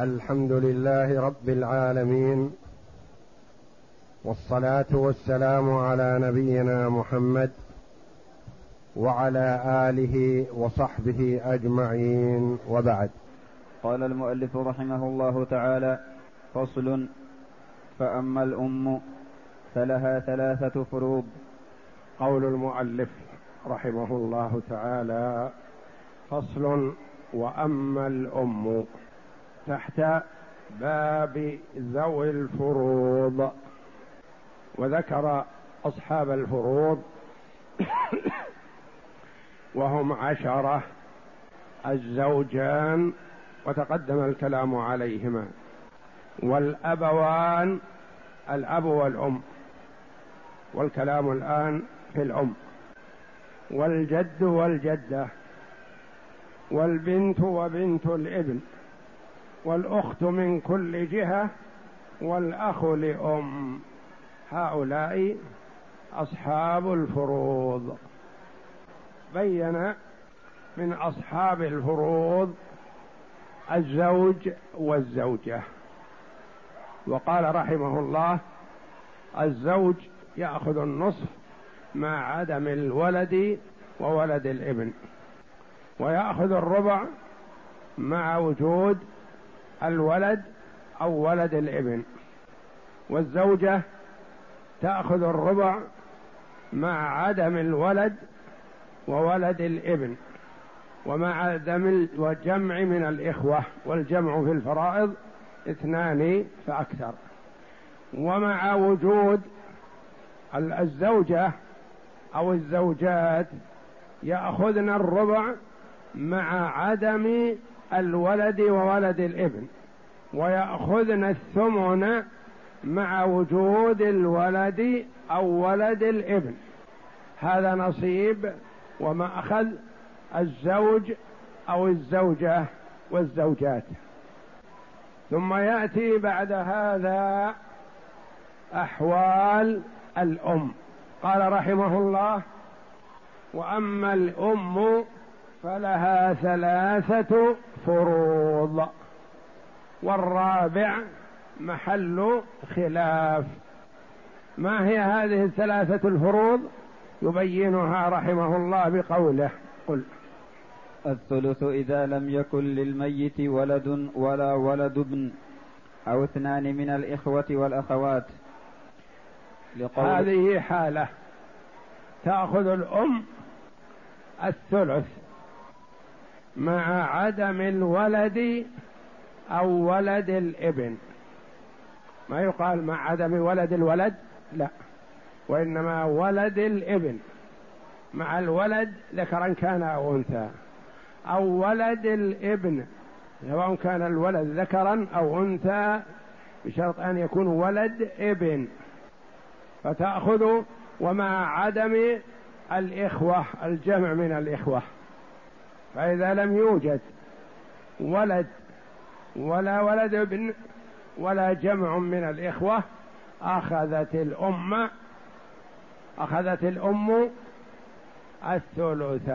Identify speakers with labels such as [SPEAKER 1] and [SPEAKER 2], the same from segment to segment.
[SPEAKER 1] الحمد لله رب العالمين والصلاة والسلام على نبينا محمد وعلى آله وصحبه أجمعين وبعد.
[SPEAKER 2] قال المؤلف رحمه الله تعالى فصل فأما الأم فلها ثلاثة فروض.
[SPEAKER 1] قول المؤلف رحمه الله تعالى فصل وأما الأم. تحت باب ذوي الفروض. وذكر أصحاب الفروض وهم عشرة الزوجان وتقدم الكلام عليهما. والأبوان الأب والأم. والكلام الآن في الأم. والجد والجدة. والبنت وبنت الإبن. والأخت من كل جهة والأخ لأم. هؤلاء أصحاب الفروض. بين من أصحاب الفروض الزوج والزوجة. وقال رحمه الله الزوج يأخذ النصف مع عدم الولد وولد الابن ويأخذ الربع مع وجود الولد أو ولد الإبن. والزوجة تأخذ الربع مع عدم الولد وولد الإبن ومع عدم الجمع من الإخوة والجمع في الفرائض اثنان فأكثر. ومع وجود الزوجة أو الزوجات يأخذن الربع مع عدم الولد وولد الابن ويأخذن الثمن مع وجود الولد أو ولد الابن. هذا نصيب ومأخذ الزوج أو الزوجة والزوجات. ثم يأتي بعد هذا أحوال الأم. قال رحمه الله وأما الأم فلها ثلاثة فروض والرابع محل خلاف. ما هي هذه الثلاثة الفروض؟ يبينها رحمه الله بقوله. قل.
[SPEAKER 2] الثلث إذا لم يكن للميت ولد ولا ولد ابن أو اثنان من الإخوة والأخوات.
[SPEAKER 1] هذه حالة. تأخذ الأم الثلث. مع عدم الولد أو ولد الإبن. ما يقال مع عدم ولد الولد؟ لا. وإنما ولد الإبن. مع الولد ذكرا كان أو أنثى. أو ولد الإبن. سواء كان الولد ذكرا أو أنثى بشرط أن يكون ولد إبن. فتأخذ ومع عدم الإخوة الجمع من الإخوة. فإذا لم يوجد ولد ولا ولد ابن ولا جمع من الإخوة أخذت الأم أخذت الأم الثلث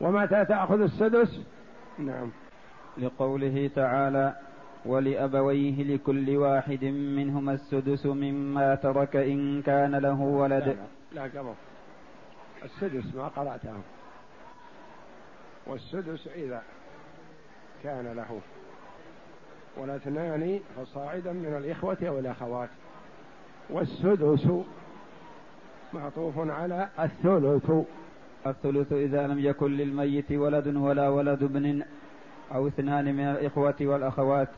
[SPEAKER 1] ومتى تأخذ السدس نعم
[SPEAKER 2] لقوله تعالى ولأبويه لكل واحد منهما السدس مما ترك إن كان له ولد
[SPEAKER 1] لا, لا قبل السدس ما قرأتها والسدس إذا كان له والاثنان فصاعدا من الإخوة أو الأخوات. والسدس معطوف على الثلث.
[SPEAKER 2] الثلث إذا لم يكن للميت ولد ولا ولد ابن أو اثنان من الإخوة والأخوات.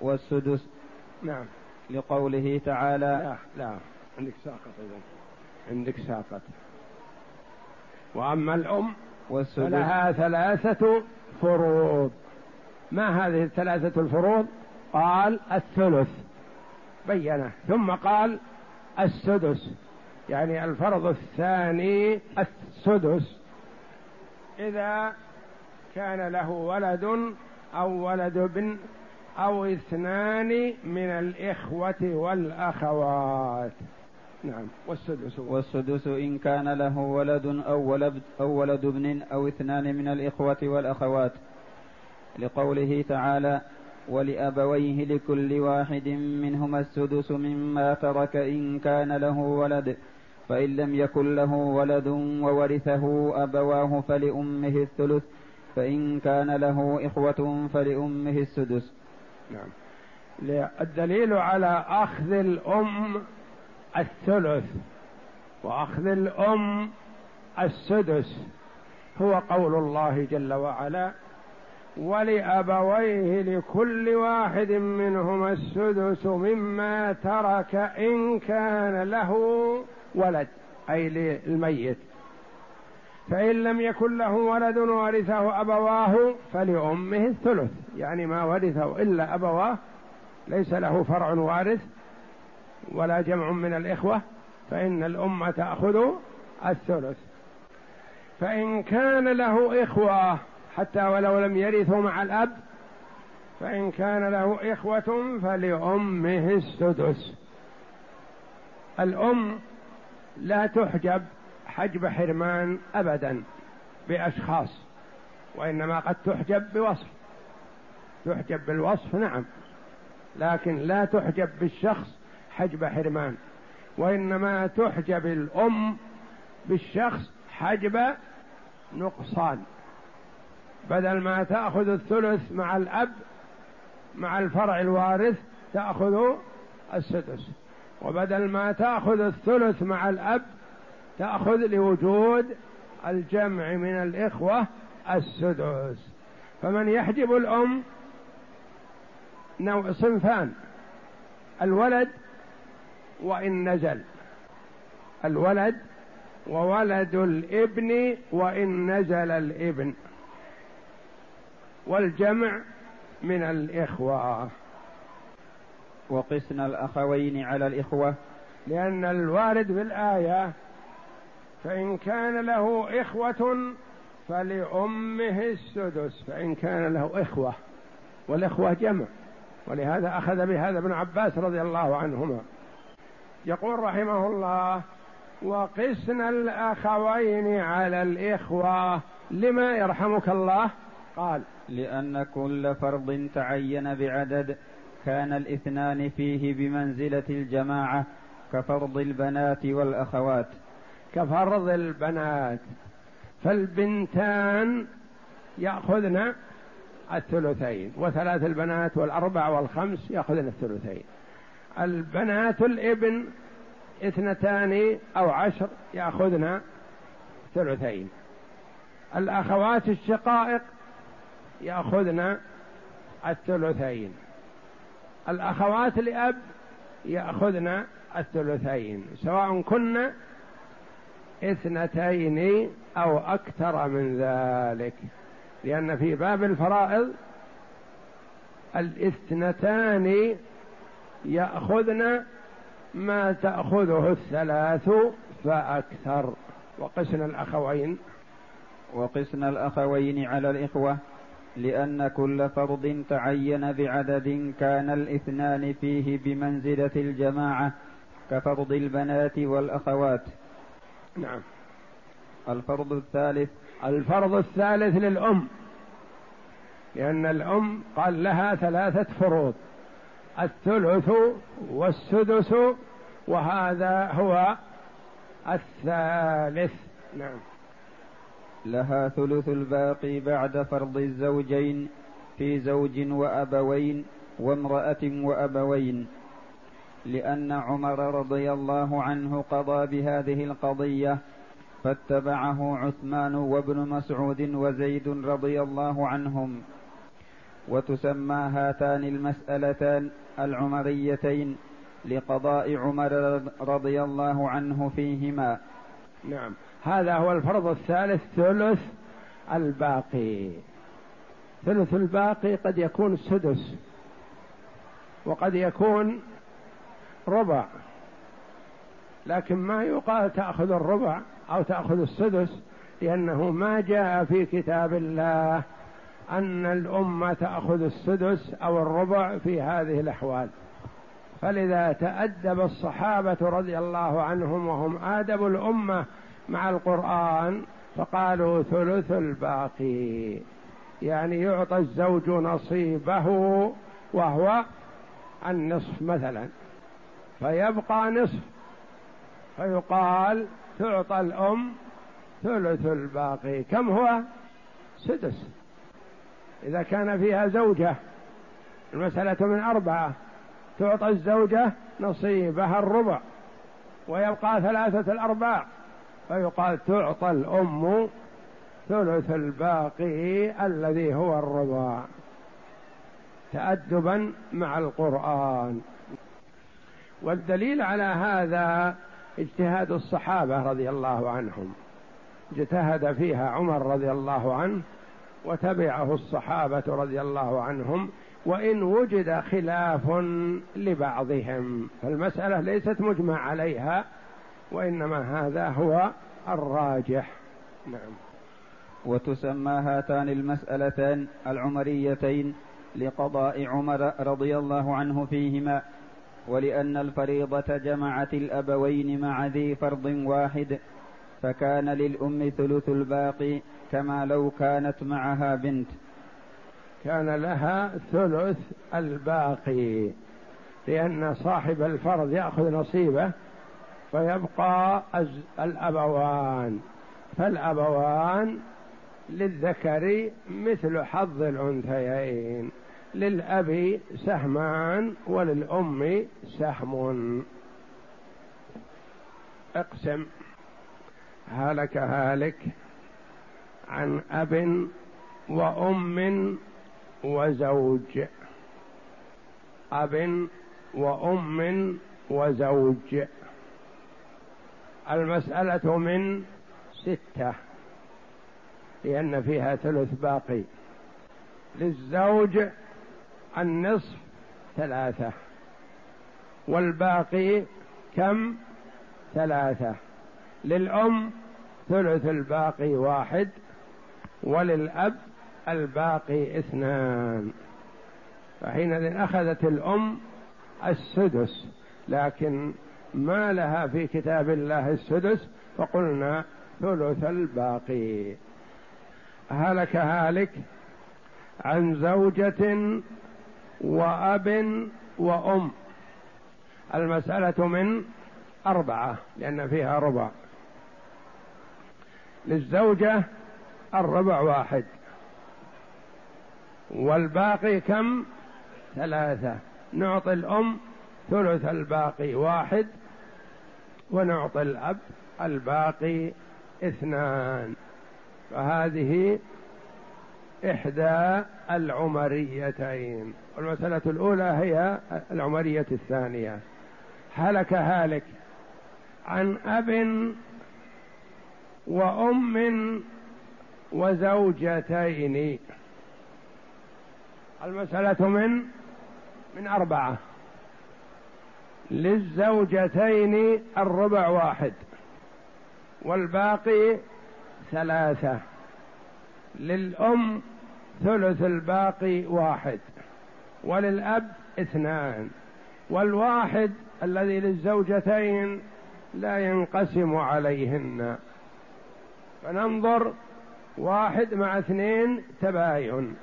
[SPEAKER 2] والسدس
[SPEAKER 1] نعم.
[SPEAKER 2] لقوله تعالى
[SPEAKER 1] لا لا عندك ساقط إذا عندك ساقط. وأما الأم فلها ثلاثة فروض. ما هذه الثلاثة الفروض؟ قال الثلث. بينه. ثم قال السدس. يعني الفرض الثاني السدس. إذا كان له ولد أو ولد ابن أو اثنان من الإخوة والأخوات. نعم. والسدس.
[SPEAKER 2] والسدس إن كان له ولد أو ولد أو ولد ابن أو اثنان من الإخوة والأخوات. لقوله تعالى ولأبويه لكل واحد منهما السدس مما ترك إن كان له ولد فإن لم يكن له ولد وورثه أبواه فلأمه الثلث فإن كان له إخوة فلأمه السدس.
[SPEAKER 1] نعم. الدليل على أخذ الأم الثلث وأخذ الأم السدس هو قول الله جل وعلا ولأبويه لكل واحد منهما السدس مما ترك إن كان له ولد أي للميت. فإن لم يكن له ولد ورثه أبواه فلأمه الثلث يعني ما ورثه إلا أبواه ليس له فرع وارث. ولا جمع من الإخوة فإن الأم تأخذ الثلث. فإن كان له إخوة حتى ولو لم يرثوا مع الأب فإن كان له إخوة فلأمه السدس. الأم لا تحجب حجب حرمان أبدا بأشخاص وإنما قد تحجب بوصف. تحجب بالوصف نعم لكن لا تحجب بالشخص حجب حرمان وإنما تحجب الأم بالشخص حجب نقصان. بدل ما تأخذ الثلث مع الأب مع الفرع الوارث تأخذ السدس. وبدل ما تأخذ الثلث مع الأب تأخذ لوجود الجمع من الإخوة السدس. فمن يحجب الأم نوع صنفان الولد وإن نزل الولد وولد الابن وإن نزل الابن والجمع من الإخوة.
[SPEAKER 2] وقسنا الأخوين على الإخوة.
[SPEAKER 1] لأن الوارد في الآية فإن كان له إخوة فلأمه السدس فإن كان له إخوة والإخوة جمع. ولهذا أخذ بهذا ابن عباس رضي الله عنهما. يقول رحمه الله وقسنا الأخوين على الإخوة لما يرحمك الله؟ قال
[SPEAKER 2] لأن كل فرض تعين بعدد كان الاثنان فيه بمنزلة الجماعة كفرض البنات والأخوات.
[SPEAKER 1] كفرض البنات. فالبنتان يأخذن الثلثين وثلاث البنات والأربع والخمس يأخذن الثلثين. البنات الإبن اثنتان أو عشر يأخذن ثلثين. الأخوات الشقائق يأخذن الثلثين. الأخوات لأب يأخذن الثلثين. سواء كن اثنتين أو أكثر من ذلك. لأن في باب الفرائض الاثنتان يأخذن ما تأخذه الثلاث فأكثر. وقسن الأخوين.
[SPEAKER 2] وقسن الأخوين على الإخوة لأن كل فرض تعين بعدد كان الاثنان فيه بمنزلة الجماعة كفرض البنات والأخوات.
[SPEAKER 1] نعم.
[SPEAKER 2] الفرض الثالث.
[SPEAKER 1] الفرض الثالث للأم لأن الأم قال لها ثلاثة فروض. الثلث والسدس وهذا هو الثالث. نعم.
[SPEAKER 2] لها ثلث الباقي بعد فرض الزوجين في زوج وأبوين وامرأة وأبوين لأن عمر رضي الله عنه قضى بهذه القضية فاتبعه عثمان وابن مسعود وزيد رضي الله عنهم. وتسمى هاتان المسألتان العمريتين لقضاء عمر رضي الله عنه فيهما.
[SPEAKER 1] نعم. هذا هو الفرض الثالث ثلث الباقي. ثلث الباقي قد يكون سدس وقد يكون ربع. لكن ما يقال تأخذ الربع أو تأخذ السدس لأنه ما جاء في كتاب الله. أن الأمة تأخذ السدس أو الربع في هذه الأحوال. فلذا تأدب الصحابة رضي الله عنهم وهم آدب الأمة مع القرآن فقالوا ثلث الباقي. يعني يعطى الزوج نصيبه وهو النصف مثلا. فيبقى نصف. فيقال تعطى الأم ثلث الباقي. كم هو؟ سدس. إذا كان فيها زوجة المسألة من أربعة. تعطى الزوجة نصيبها الربع ويبقى ثلاثة الأرباع. فيقال تعطى الأم ثلث الباقي الذي هو الربع. تأدبا مع القرآن. والدليل على هذا اجتهاد الصحابة رضي الله عنهم. اجتهد فيها عمر رضي الله عنه وتبعه الصحابة رضي الله عنهم وإن وجد خلاف لبعضهم. فالمسألة ليست مجمع عليها وإنما هذا هو الراجح. نعم.
[SPEAKER 2] وتسمى هاتان المسألتان العمريتين لقضاء عمر رضي الله عنه فيهما ولأن الفريضة جمعت الأبوين مع ذي فرض واحد فكان للأم ثلث الباقي كما لو كانت معها بنت.
[SPEAKER 1] كان لها ثلث الباقي لأن صاحب الفرض يأخذ نصيبه فيبقى الأبوان. فالأبوان للذكر مثل حظ الأنثيين للأب سهمان وللأم سهم. اقسم. هلك هالك. عن أب وأم وزوج. أب وأم وزوج. المسألة من ستة لأن فيها ثلث باقي. للزوج النصف ثلاثة والباقي كم؟ ثلاثة. للأم ثلث الباقي واحد. وللأب الباقي اثنان. فحينئذ أخذت الأم السدس لكن ما لها في كتاب الله السدس؟ فقلنا ثلث الباقي. هلك هالك عن زوجة وأب وأم. المسألة من أربعة لأن فيها ربع. للزوجة الربع واحد. والباقي كم؟ ثلاثة. نعطي الأم ثلث الباقي واحد ونعطي الأب الباقي اثنان. فهذه إحدى العمريتين. والمسألة الأولى هي العمرية الثانية. هلك هالك عن أب وأم وزوجتين. المسألة من من أربعة. للزوجتين الربع واحد. والباقي ثلاثة. للأم ثلث الباقي واحد. وللأب اثنان. والواحد الذي للزوجتين لا ينقسم عليهن. فننظر واحد مع اثنين تباين.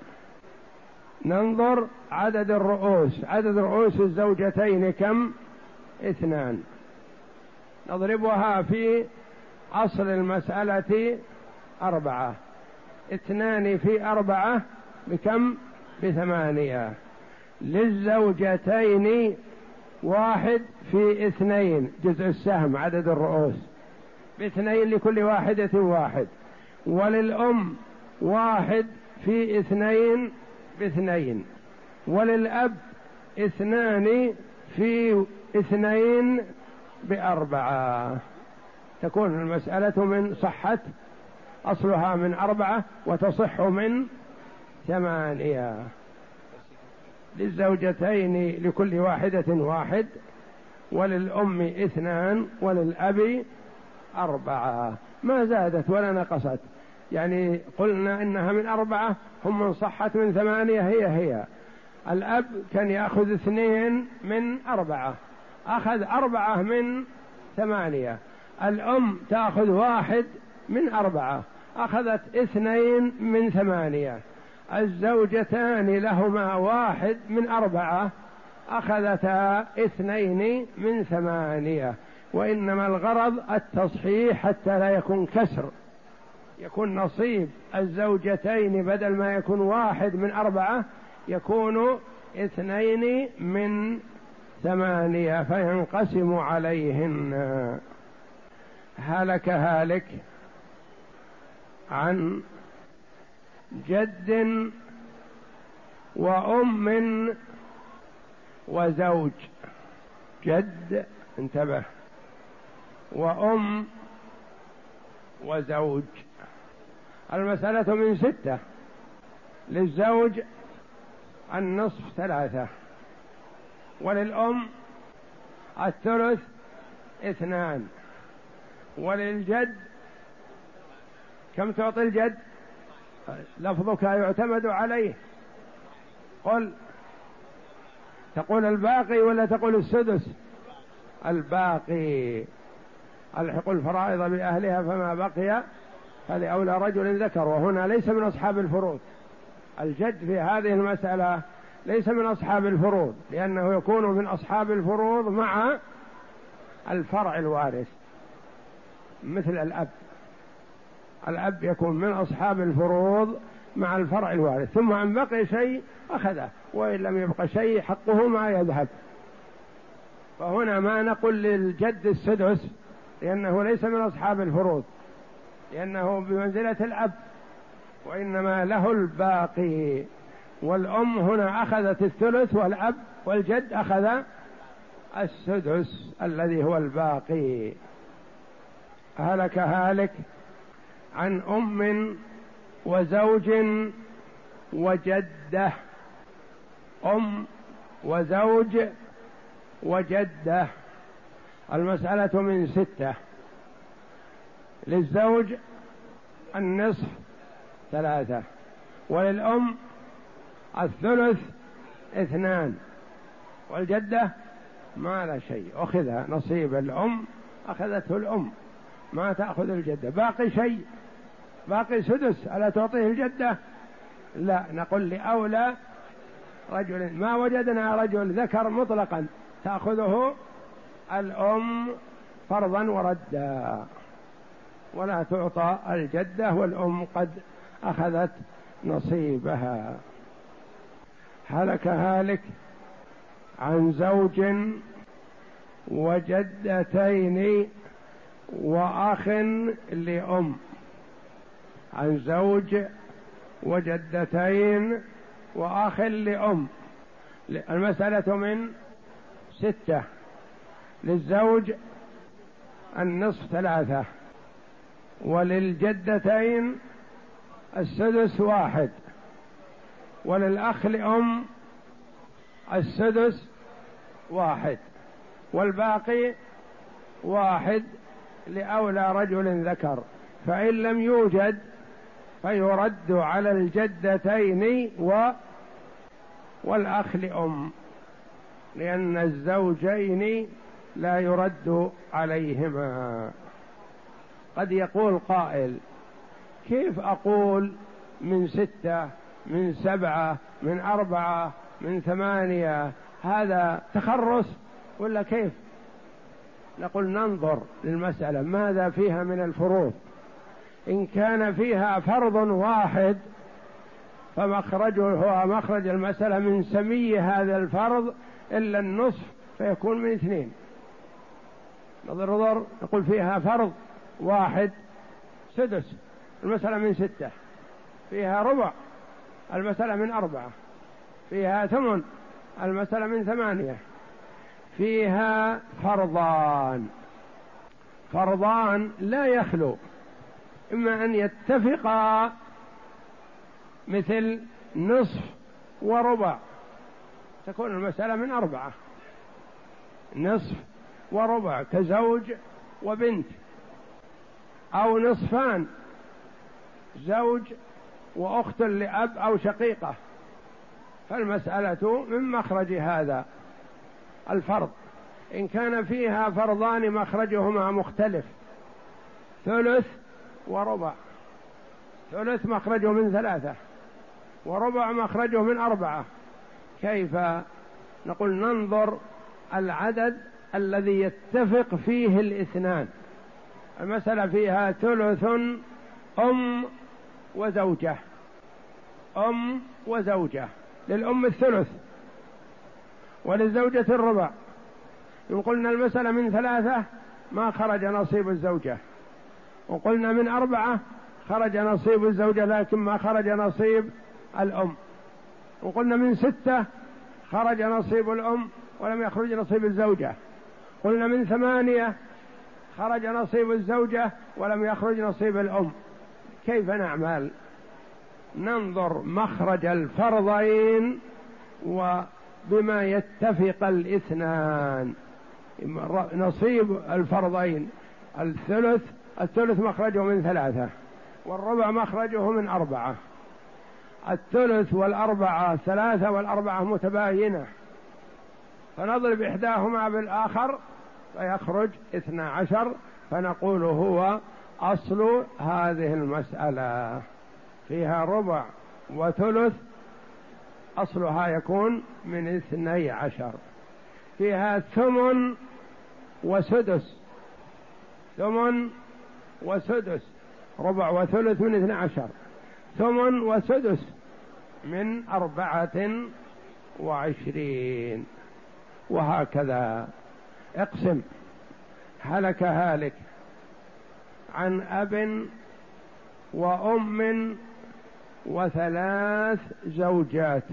[SPEAKER 1] ننظر عدد الرؤوس. عدد رؤوس الزوجتين كم؟ اثنان. نضربها في أصل المسألة أربعة. اثنان في أربعة بكم؟ بثمانية. للزوجتين واحد في اثنين. جزء السهم عدد الرؤوس. باثنين لكل واحدة واحد. وللأم واحد في اثنين باثنين. وللأب اثنان في اثنين بأربعة. تكون المسألة من صحة أصلها من أربعة وتصح من ثمانية. للزوجتين لكل واحدة واحد وللأم اثنان وللأب أربعة. ما زادت ولا نقصت. يعني قلنا إنها من أربعة هم من صحت من ثمانية هي هي. الأب كان يأخذ اثنين من أربعة أخذ أربعة من ثمانية. الأم تأخذ واحد من أربعة أخذت اثنين من ثمانية. الزوجتان لهما واحد من أربعة أخذتا اثنين من ثمانية. وإنما الغرض التصحيح حتى لا يكون كسر. يكون نصيب الزوجتين بدل ما يكون واحد من أربعة يكون اثنين من ثمانية فينقسم عليهن. هلك هالك عن جد وأم وزوج. جد انتبه وأم وزوج. المسألة من ستة. للزوج النصف ثلاثة. وللأم الثلث اثنان. وللجد كم تعطي الجد؟ لفظك يعتمد عليه. قل تقول الباقي ولا تقول السدس؟ الباقي. الحق الفرائض بأهلها فما بقي فلأولى رجل ذكر وهنا ليس من أصحاب الفروض. الجد في هذه المسألة ليس من أصحاب الفروض لأنه يكون من أصحاب الفروض مع الفرع الوارث مثل الأب. الأب يكون من أصحاب الفروض مع الفرع الوارث ثم إن بقي شيء أخذه وإن لم يبق شيء حقه ما يذهب. فهنا ما نقول للجد السدس لأنه ليس من أصحاب الفروض. لأنه بمنزلة الأب وإنما له الباقي. والأم هنا أخذت الثلث والأب والجد أخذ السدس الذي هو الباقي. هلك هالك عن أم وزوج وجدة. أم وزوج وجدة. المسألة من ستة. للزوج النصف ثلاثة. وللأم الثلث اثنان. والجدة ما لا شيء. أخذها نصيب الأم أخذته الأم. ما تأخذ الجدة. باقي شيء. باقي سدس. ألا تعطيه الجدة؟ لا. نقول لأولى رجل. ما وجدنا رجل ذكر مطلقا. تأخذه الأم فرضا وردا. ولا تعطى الجدة والأم قد أخذت نصيبها. هلك هالك عن زوج وجدتين وأخ لأم. عن زوج وجدتين وأخ لأم. المسألة من ستة. للزوج النصف ثلاثة. وللجدتين السدس واحد وللأخ لأم السدس واحد والباقي واحد لأولى رجل ذكر. فإن لم يوجد فيرد على الجدتين و والأخ لأم لأن الزوجين لا يرد عليهما. قد يقول قائل كيف أقول من ستة من سبعة من أربعة من ثمانية؟ هذا تخرص ولا كيف؟ نقول ننظر للمسألة ماذا فيها من الفروض؟ إن كان فيها فرض واحد فمخرجه هو مخرج المسألة من سمي هذا الفرض إلا النصف فيكون من اثنين. نظر نظر نقول فيها فرض واحد سدس. المسألة من ستة. فيها ربع. المسألة من أربعة. فيها ثمن. المسألة من ثمانية. فيها فرضان. فرضان لا يخلو. إما أن يتفقا مثل نصف وربع. تكون المسألة من أربعة. نصف وربع كزوج وبنت. أو نصفان زوج وأخت لأب أو شقيقة. فالمسألة من مخرج هذا الفرض. إن كان فيها فرضان مخرجهما مختلف. ثلث وربع. ثلث مخرجه من ثلاثة وربع مخرجه من أربعة. كيف؟ نقول ننظر العدد الذي يتفق فيه الاثنان. المسألة فيها ثلث أم وزوجة. أم وزوجة. للأم الثلث وللزوجة الربع. إن قلنا المسألة من ثلاثة ما خرج نصيب الزوجة. وقلنا من أربعة خرج نصيب الزوجة لكن ما خرج نصيب الأم. وقلنا من ستة خرج نصيب الأم ولم يخرج نصيب الزوجة. قلنا من ثمانية خرج نصيب الزوجة ولم يخرج نصيب الأم. كيف نعمل؟ ننظر مخرج الفرضين وبما يتفق الاثنان. نصيب الفرضين الثلث الثلث مخرجه من ثلاثة والربع مخرجه من أربعة. الثلث والأربعة ثلاثة والأربعة متباينة. فنضرب إحداهما بالآخر فيخرج اثنا عشر فنقول هو أصل هذه المسألة. فيها ربع وثلث أصلها يكون من اثني عشر. فيها ثمن وسدس. ثمن وسدس. ربع وثلث من اثنى عشر. ثمن وسدس من أربعة وعشرين. وهكذا. اقسم هلك هالك عن أب وأم وثلاث زوجات.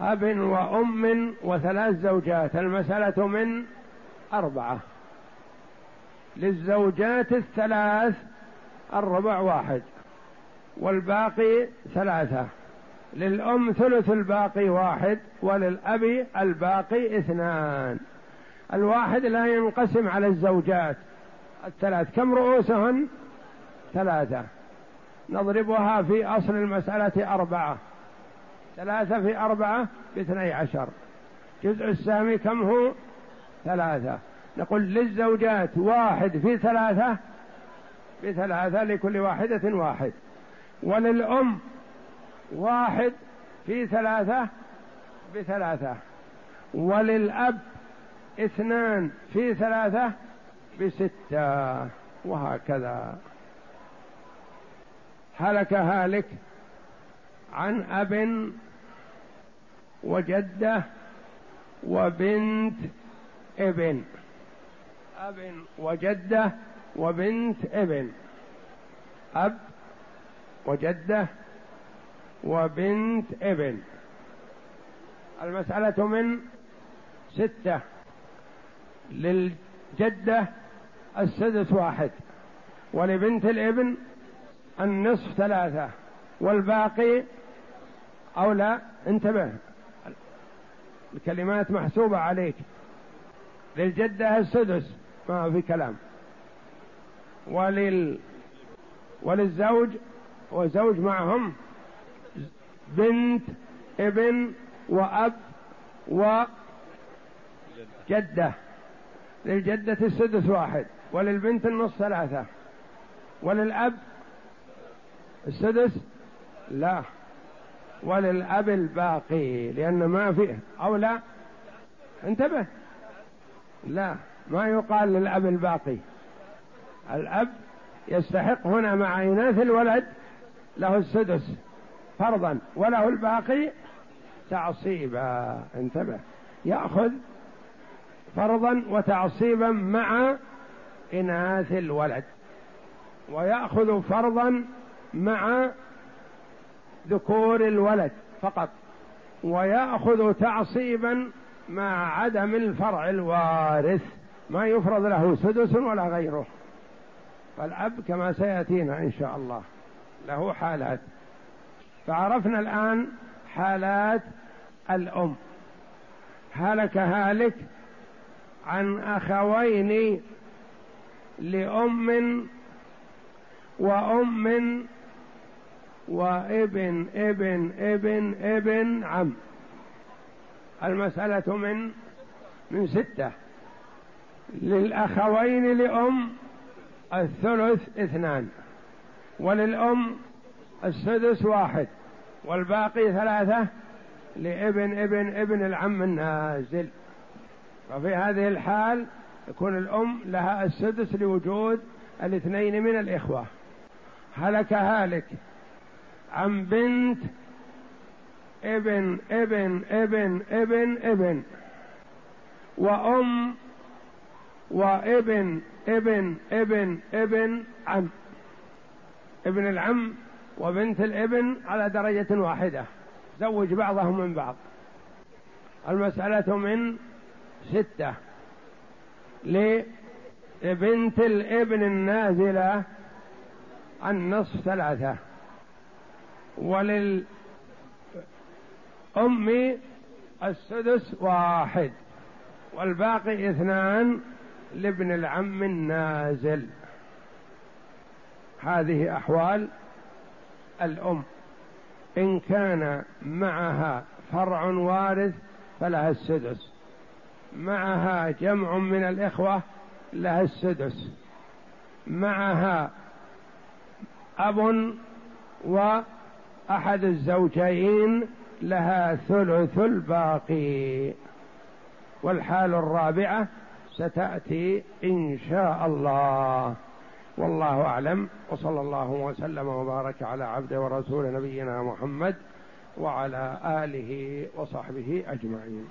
[SPEAKER 1] أب وأم وثلاث زوجات المسألة من أربعة. للزوجات الثلاث الربع واحد والباقي ثلاثة. للأم ثلث الباقي واحد وللأب الباقي اثنان. الواحد لا ينقسم على الزوجات. الثلاث كم رؤوسهن؟ ثلاثة. نضربها في أصل المسألة أربعة. ثلاثة في أربعة باثني عشر. جزء السامي كم هو؟ ثلاثة. نقول للزوجات واحد في ثلاثة بثلاثة لكل واحدة واحد. وللأم واحد في ثلاثة بثلاثة. وللأب اثنان في ثلاثة بستة وهكذا. هلك هالك عن أب وجدة وبنت ابن. أب وجدة وبنت ابن. أب وجدة وبنت ابن. المسألة من ستة. للجدة السدس واحد ولبنت الابن النصف ثلاثة والباقي أو لا انتبه الكلمات محسوبة عليك. للجدة السدس ما في كلام. ولل وللزوج وزوج معهم بنت ابن وأب وجدة. للجدة السدس واحد وللبنت النص ثلاثة وللأب السدس لا وللأب الباقي لأن ما فيه أو لا انتبه لا ما يقال للأب الباقي. الأب يستحق هنا مع إناث الولد له السدس فرضا وله الباقي تعصيبا انتبه يأخذ فرضا وتعصيبا مع إناث الولد. ويأخذ فرضا مع ذكور الولد فقط. ويأخذ تعصيبا مع عدم الفرع الوارث. ما يفرض له سدس ولا غيره. فالأب كما سيأتينا إن شاء الله. له حالات. فعرفنا الآن حالات الأم. هلك هالك عن أخوين لأم وأم وابن ابن ابن ابن عم. المسألة من من ستة. للأخوين لأم الثلث اثنان وللأم السدس واحد والباقي ثلاثة لابن ابن ابن العم النازل. وفي هذه الحال يكون الأم لها السدس لوجود الاثنين من الإخوة. هلك هالك عن بنت ابن ابن ابن ابن ابن وأم وابن ابن ابن ابن عم. ابن العم وبنت الابن على درجة واحدة. زوج بعضهم من بعض. المسألة من ستة لبنت الابن النازلة النصف ثلاثة وللأم السدس واحد والباقي اثنان لابن العم النازل. هذه أحوال الأم. إن كان معها فرع وارث فلها السدس. معها جمع من الإخوة لها السدس. معها أب وأحد الزوجين لها ثلث الباقي. والحال الرابعة ستأتي إن شاء الله. والله أعلم. وصلى الله وسلم وبارك على عبد ورسول نبينا محمد وعلى آله وصحبه أجمعين.